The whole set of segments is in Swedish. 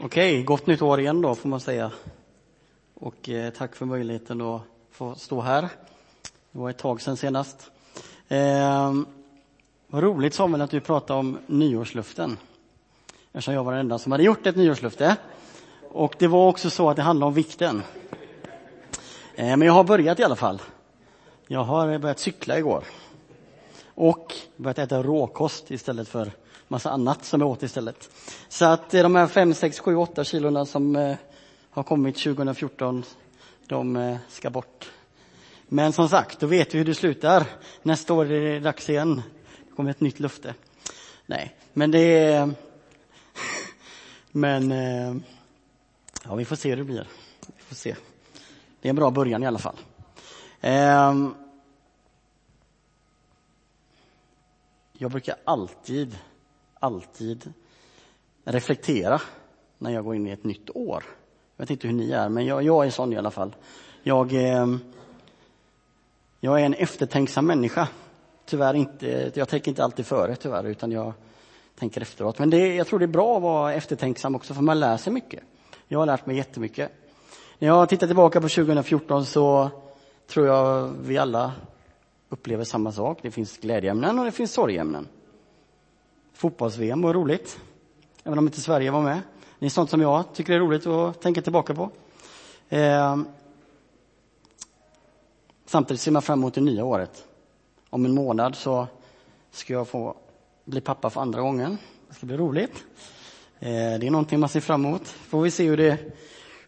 Okej, gott nytt år igen då får man säga. Och eh, tack för möjligheten att få stå här. Det var ett tag sedan senast. Eh, vad roligt Samuel att du pratade om nyårsluften. Eftersom jag var den enda som hade gjort ett nyårslufte. Och det var också så att det handlade om vikten. Eh, men jag har börjat i alla fall. Jag har börjat cykla igår. Och börjat äta råkost istället för massa annat som jag åt istället. Så att eh, de här 5, 6, 7, 8 kilona som eh, har kommit 2014, de eh, ska bort. Men som sagt, då vet vi hur det slutar. Nästa år är det dags igen. Det kommer ett nytt löfte. Nej, men det är... Men... Ja, vi får se hur det blir. Vi får se. Det är en bra början i alla fall. Ehm, jag brukar alltid alltid reflektera när jag går in i ett nytt år. Jag vet inte hur ni är, men jag, jag är sån i alla fall. Jag, eh, jag är en eftertänksam människa. Tyvärr inte, jag tänker inte alltid före tyvärr, utan jag tänker efteråt. Men det, jag tror det är bra att vara eftertänksam också, för man lär sig mycket. Jag har lärt mig jättemycket. När jag tittar tillbaka på 2014 så tror jag vi alla upplever samma sak. Det finns glädjeämnen och det finns sorgämnen fotbolls-VM var roligt, även om inte Sverige var med. Det är sånt som jag tycker är roligt att tänka tillbaka på. Eh, samtidigt ser man fram emot det nya året. Om en månad så ska jag få bli pappa för andra gången. Det ska bli roligt. Eh, det är någonting man ser fram emot. Får vi se hur det,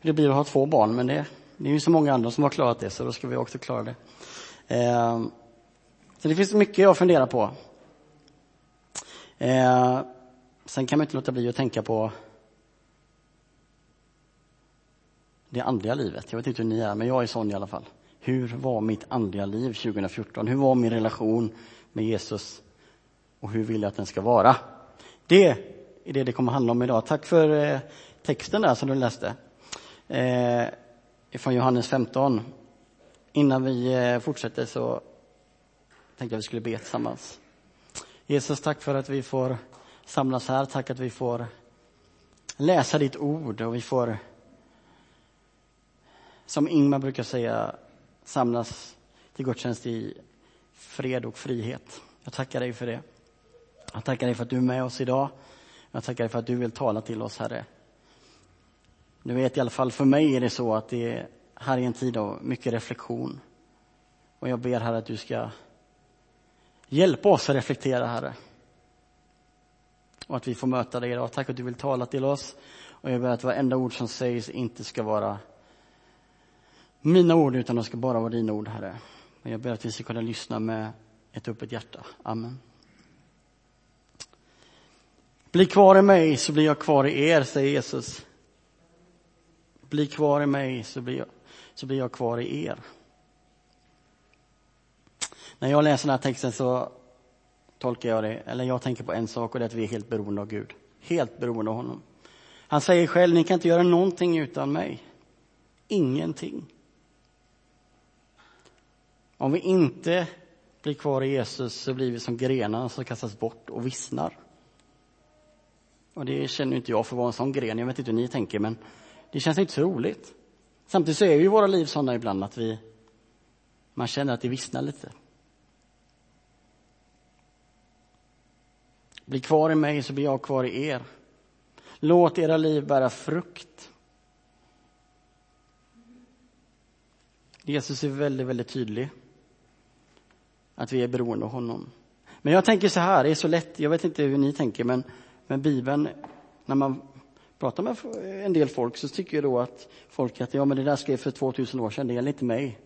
hur det blir att ha två barn, men det, det är ju så många andra som har klarat det, så då ska vi också klara det. Eh, så det finns mycket jag funderar på. Eh, sen kan man inte låta bli att tänka på det andliga livet. Jag vet inte hur ni är, men jag är sån i alla fall. Hur var mitt andliga liv 2014? Hur var min relation med Jesus? Och hur vill jag att den ska vara? Det är det det kommer handla om idag. Tack för eh, texten där som du läste. Eh, från Johannes 15. Innan vi eh, fortsätter så tänkte jag att vi skulle be tillsammans. Jesus, tack för att vi får samlas här. Tack att vi får läsa ditt ord och vi får, som Ingmar brukar säga, samlas till gudstjänst i fred och frihet. Jag tackar dig för det. Jag tackar dig för att du är med oss idag. Jag tackar dig för att du vill tala till oss, Herre. Du vet, i alla fall för mig är det så att det är här är en tid av mycket reflektion. Och jag ber, Herre, att du ska Hjälp oss att reflektera, Herre. Och att vi får möta dig idag. Tack att du vill tala till oss. Och jag ber att varenda ord som sägs inte ska vara mina ord, utan de ska bara vara dina ord, Herre. Men jag ber att vi ska kunna lyssna med ett öppet hjärta. Amen. Bli kvar i mig så blir jag kvar i er, säger Jesus. Bli kvar i mig så blir jag, så blir jag kvar i er. När jag läser den här texten så tolkar jag det, eller jag tänker på en sak och det är att vi är helt beroende av Gud. Helt beroende av honom. Han säger själv, ni kan inte göra någonting utan mig. Ingenting. Om vi inte blir kvar i Jesus så blir vi som grenar som kastas bort och vissnar. Och det känner inte jag för att vara en sån gren, jag vet inte hur ni tänker men det känns inte så roligt. Samtidigt så är ju våra liv sådana ibland att vi, man känner att det vissnar lite. Bli kvar i mig så blir jag kvar i er. Låt era liv bära frukt. Jesus är väldigt, väldigt tydlig. Att vi är beroende av honom. Men jag tänker så här, det är så lätt, jag vet inte hur ni tänker, men, men Bibeln, när man pratar med en del folk så tycker jag då att folk att ja, men det där skrev för 2000 år sedan, det gäller inte mig.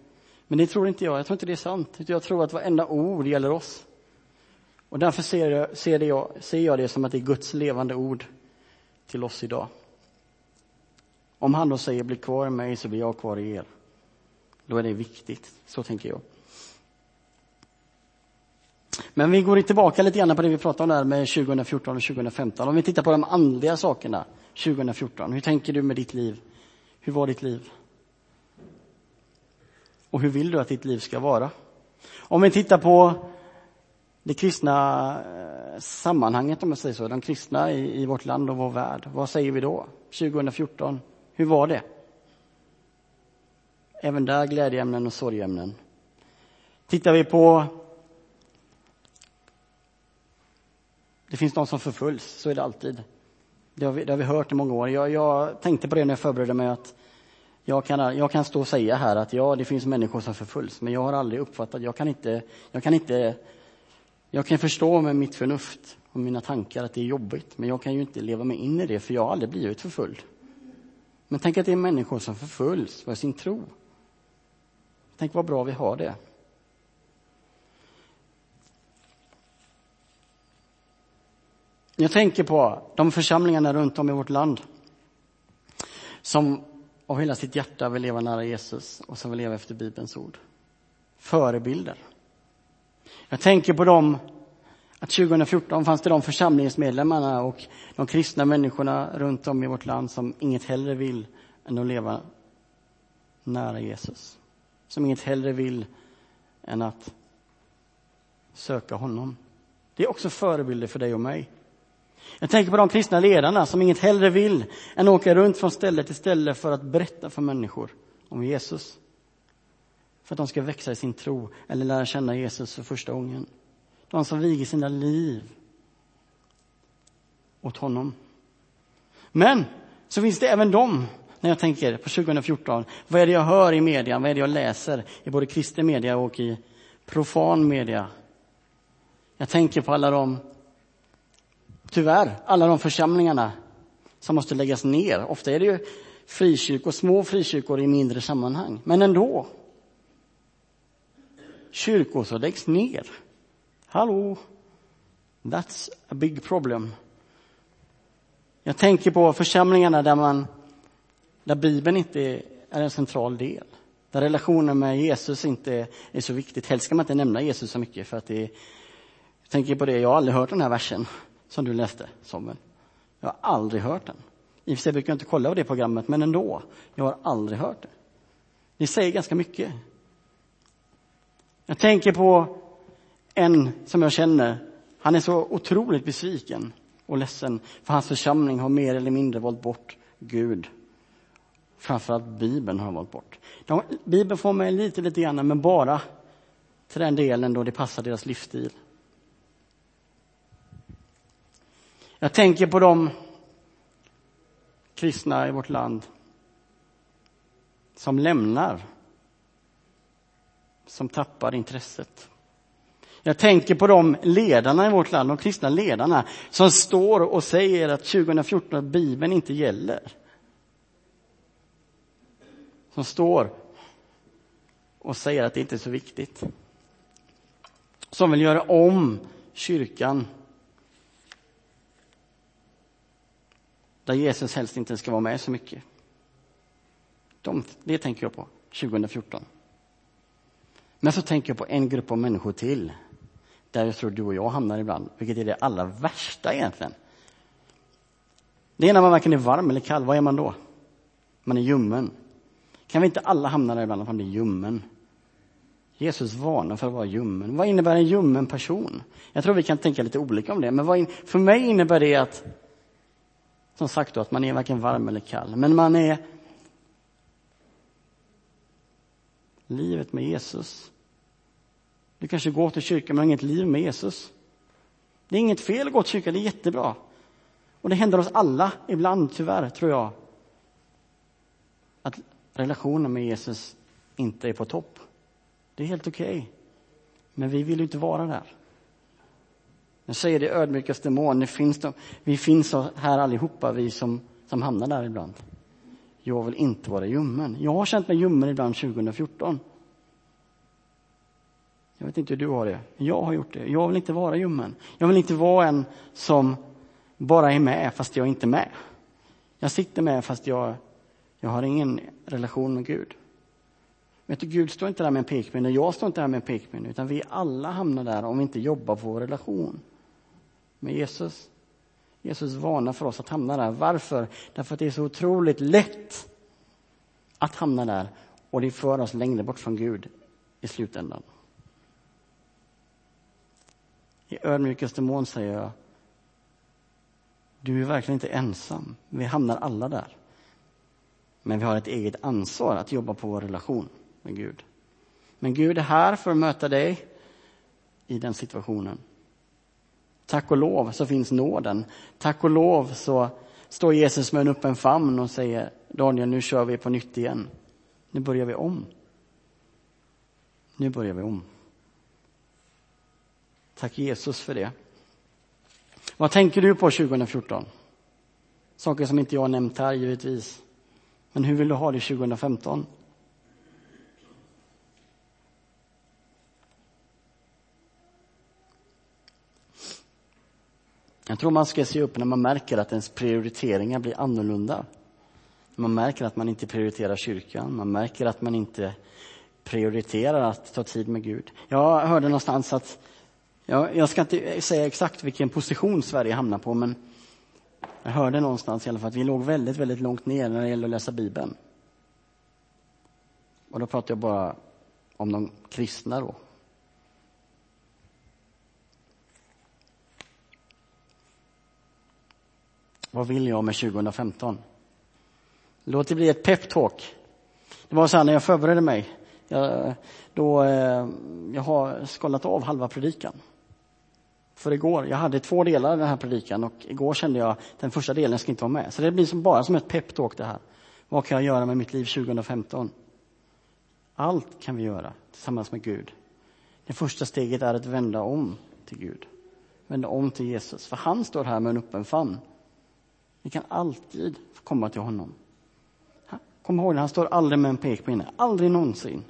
Men det tror inte jag, jag tror inte det är sant. Jag tror att varenda ord gäller oss. Och därför ser jag, ser, det jag, ser jag det som att det är Guds levande ord till oss idag. Om han då säger bli kvar i mig så blir jag kvar i er. Då är det viktigt, så tänker jag. Men vi går tillbaka lite grann på det vi pratade om där med 2014 och 2015. Om vi tittar på de andliga sakerna 2014. Hur tänker du med ditt liv? Hur var ditt liv? Och hur vill du att ditt liv ska vara? Om vi tittar på det kristna eh, sammanhanget, om jag säger så, de kristna i, i vårt land och vår värld. Vad säger vi då? 2014, hur var det? Även där glädjeämnen och sorgämnen. Tittar vi på Det finns de som förföljs, så är det alltid. Det har vi, det har vi hört i många år. Jag, jag, tänkte på det när jag förberedde mig att jag kan, jag kan stå och säga här att ja, det finns människor som förföljs, men jag har aldrig uppfattat, jag kan inte, jag kan inte, jag kan förstå med mitt förnuft och mina tankar att det är jobbigt, men jag kan ju inte leva mig in i det, för jag har aldrig blivit förföljd. Men tänk att det är människor som förföljs för sin tro. Tänk vad bra vi har det. Jag tänker på de församlingarna runt om i vårt land som av hela sitt hjärta vill leva nära Jesus och som vill leva efter Bibelns ord. Förebilder. Jag tänker på dem att 2014 fanns det de församlingsmedlemmarna och de kristna människorna runt om i vårt land som inget hellre vill än att leva nära Jesus. Som inget hellre vill än att söka honom. Det är också förebilder för dig och mig. Jag tänker på de kristna ledarna som inget hellre vill än att åka runt från ställe till ställe för att berätta för människor om Jesus. För att de ska växa i sin tro eller lära känna Jesus för första gången. De som viger sina liv åt honom. Men så finns det även de, när jag tänker på 2014, vad är det jag hör i media, vad är det jag läser i både kristen media och i profan media? Jag tänker på alla de tyvärr, alla de församlingarna som måste läggas ner. Ofta är det ju frikyrkor, små frikyrkor i mindre sammanhang, men ändå. Kyrkor som läggs ner. Hallå? That's a big problem. Jag tänker på församlingarna där, man, där Bibeln inte är en central del. Där relationen med Jesus inte är så viktigt. Helst ska man inte nämna Jesus så mycket för att det är, jag tänker på det, jag har aldrig hört den här versen som du läste, Samuel. Jag har aldrig hört den. I och för sig brukar jag inte kolla på det programmet, men ändå. Jag har aldrig hört det. Det säger ganska mycket. Jag tänker på en som jag känner. Han är så otroligt besviken och ledsen för hans församling har mer eller mindre valt bort Gud. Framförallt Bibeln har valt bort. De, Bibeln får mig lite, lite grann, men bara till den delen då det passar deras livsstil. Jag tänker på de kristna i vårt land som lämnar, som tappar intresset. Jag tänker på de ledarna i vårt land, de kristna ledarna, som står och säger att 2014 att Bibeln inte gäller. Som står och säger att det inte är så viktigt. Som vill göra om kyrkan där Jesus helst inte ska vara med så mycket. De, det tänker jag på 2014. Men så tänker jag på en grupp av människor till, där jag tror du och jag hamnar ibland, vilket är det allra värsta egentligen. Det är när man varken är varm eller kall, vad är man då? Man är ljummen. Kan vi inte alla hamna där ibland, att man blir ljummen? Jesus varnar för att vara ljummen. Vad innebär en ljummen person? Jag tror vi kan tänka lite olika om det, men in, för mig innebär det att som sagt då, att man är varken varm eller kall, men man är livet med Jesus. Du kanske går till kyrkan men har inget liv med Jesus. Det är inget fel att gå till kyrkan, det är jättebra. Och det händer oss alla ibland, tyvärr, tror jag, att relationen med Jesus inte är på topp. Det är helt okej. Okay. Men vi vill ju inte vara där. Jag säger det ödmjukaste mån, det finns de, vi finns här allihopa, vi som, som hamnar där ibland. Jag vill inte vara ljummen. Jag har känt mig ljummen ibland 2014. Jag vet inte hur du har det, men jag har gjort det. Jag vill inte vara ljummen. Jag vill inte vara en som bara är med fast jag är inte med. Jag sitter med fast jag, jag har ingen relation med Gud. Vet du, Gud står inte där med en pekpinne, jag står inte där med en pekpinne, utan vi alla hamnar där om vi inte jobbar på vår relation med Jesus. Jesus varnar för oss att hamna där. Varför? Därför att det är så otroligt lätt att hamna där och det för oss längre bort från Gud i slutändan. I ödmjukaste mån säger jag, du är verkligen inte ensam. Vi hamnar alla där. Men vi har ett eget ansvar att jobba på vår relation med Gud. Men Gud är här för att möta dig i den situationen. Tack och lov så finns nåden. Tack och lov så står Jesus med en öppen famn och säger Daniel, nu kör vi på nytt igen. Nu börjar vi om. Nu börjar vi om. Tack Jesus för det. Vad tänker du på 2014? Saker som inte jag har nämnt här givetvis. Men hur vill du ha det 2015? Jag tror man ska se upp när man märker att ens prioriteringar blir annorlunda. Man märker att man inte prioriterar kyrkan, man märker att man inte prioriterar att ta tid med Gud. Jag hörde någonstans att, ja, jag ska inte säga exakt vilken position Sverige hamnar på, men jag hörde någonstans i alla fall att vi låg väldigt, väldigt långt ner när det gäller att läsa Bibeln. Och då pratar jag bara om de kristna då. Vad vill jag med 2015? Låt det bli ett peptalk. Det var så här när jag förberedde mig. Jag, då, eh, jag har skollat av halva predikan. För igår, jag hade två delar i den här predikan och igår kände jag att den första delen ska inte vara med. Så det blir som, bara som ett peptalk det här. Vad kan jag göra med mitt liv 2015? Allt kan vi göra tillsammans med Gud. Det första steget är att vända om till Gud. Vända om till Jesus, för han står här med en öppen famn. Vi kan alltid komma till honom. Kom ihåg det, han står aldrig med en pekpinne. Aldrig någonsin.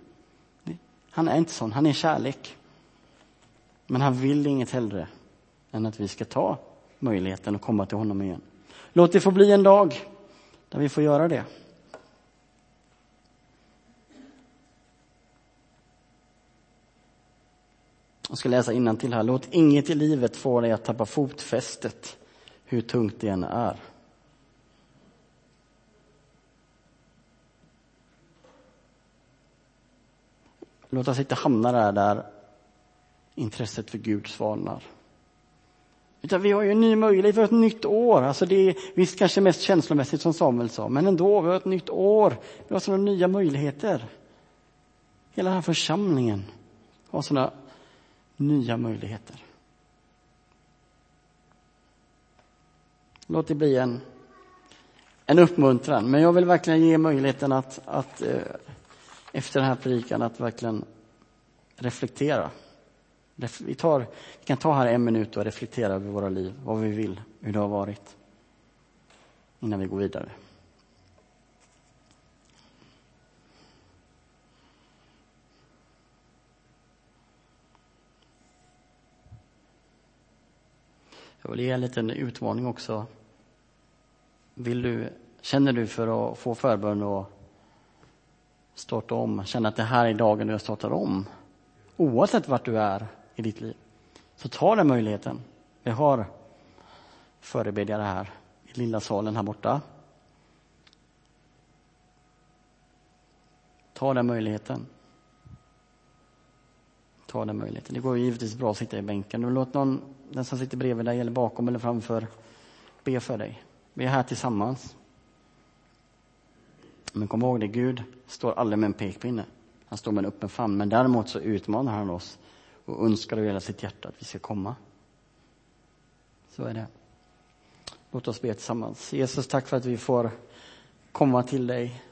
Han är inte sån, han är kärlek. Men han vill inget hellre än att vi ska ta möjligheten att komma till honom igen. Låt det få bli en dag där vi får göra det. Jag ska läsa till här. Låt inget i livet få dig att tappa fotfästet, hur tungt det än är. Låt oss inte hamna där, där intresset för Gud svalnar. Utan vi har ju en ny möjlighet, vi har ett nytt år. Alltså det är visst kanske mest känslomässigt som Samuel sa, men ändå, vi har ett nytt år. Vi har sådana nya möjligheter. Hela den här församlingen har sådana nya möjligheter. Låt det bli en, en uppmuntran, men jag vill verkligen ge möjligheten att, att eh, efter den här predikan att verkligen reflektera. Vi, tar, vi kan ta här en minut och reflektera över våra liv, vad vi vill, hur det har varit, innan vi går vidare. Jag vill ge en liten utmaning också. Vill du, känner du för att få förbön och starta om, känna att det här är dagen du startar om. Oavsett vart du är i ditt liv. Så ta den möjligheten. Vi har förebedjare här i lilla salen här borta. Ta den möjligheten. Ta den möjligheten. Det går givetvis bra att sitta i bänken. låt någon, den som sitter bredvid dig eller bakom eller framför, be för dig. Vi är här tillsammans. Men kom ihåg det, Gud står aldrig med en pekpinne. Han står med en öppen famn. Men däremot så utmanar han oss och önskar av hela sitt hjärta att vi ska komma. Så är det. Låt oss be tillsammans. Jesus, tack för att vi får komma till dig.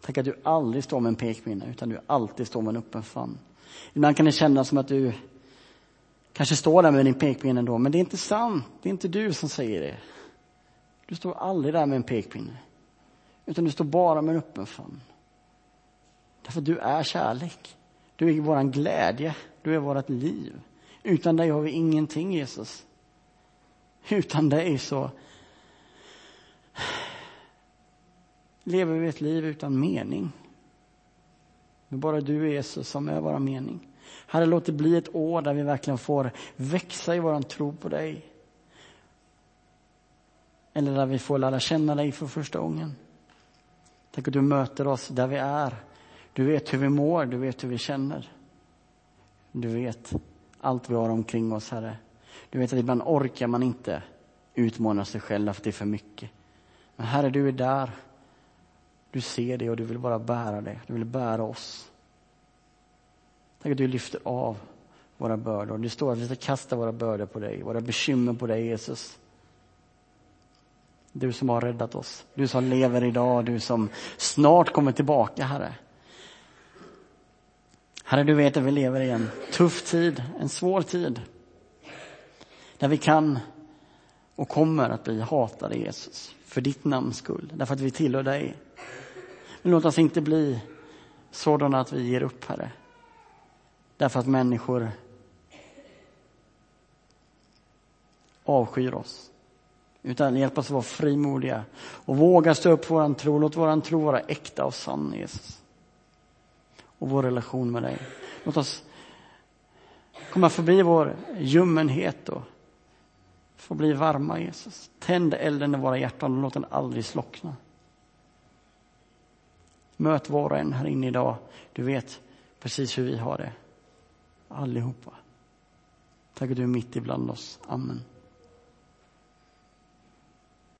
Tack att du aldrig står med en pekpinne, utan du alltid står med en öppen famn. Ibland kan det kännas som att du kanske står där med din pekpinne ändå, men det är inte sant. Det är inte du som säger det. Du står aldrig där med en pekpinne. Utan du står bara med en öppen famn. Därför att du är kärlek. Du är vår glädje. Du är vårt liv. Utan dig har vi ingenting, Jesus. Utan dig så lever vi ett liv utan mening. Det är bara du, Jesus, som är vår mening. Herre, låt det bli ett år där vi verkligen får växa i vår tro på dig. Eller där vi får lära känna dig för första gången. Tänk att du möter oss där vi är. Du vet hur vi mår, du vet hur vi känner. Du vet allt vi har omkring oss, Herre. Du vet att ibland orkar man inte utmana sig själv för att det är för mycket. Men Herre, du är där. Du ser det och du vill bara bära det. Du vill bära oss. Tack att du lyfter av våra bördor. Det står att vi ska kasta våra bördor på dig, våra bekymmer på dig, Jesus. Du som har räddat oss, du som lever idag, du som snart kommer tillbaka, Herre. Herre, du vet att vi lever i en tuff tid, en svår tid. Där vi kan och kommer att bli hatade, Jesus, för ditt namns skull, därför att vi tillhör dig. Men låt oss inte bli sådana att vi ger upp, Herre. Därför att människor avskyr oss. Utan hjälp oss att vara frimodiga och våga stå upp för vår tro. Låt vår tro vara äkta och sann, Jesus. Och vår relation med dig. Låt oss komma förbi vår ljummenhet och få bli varma, Jesus. Tänd elden i våra hjärtan och låt den aldrig slockna. Möt var och en här inne idag. Du vet precis hur vi har det. Allihopa. Tack att du är mitt ibland oss. Amen.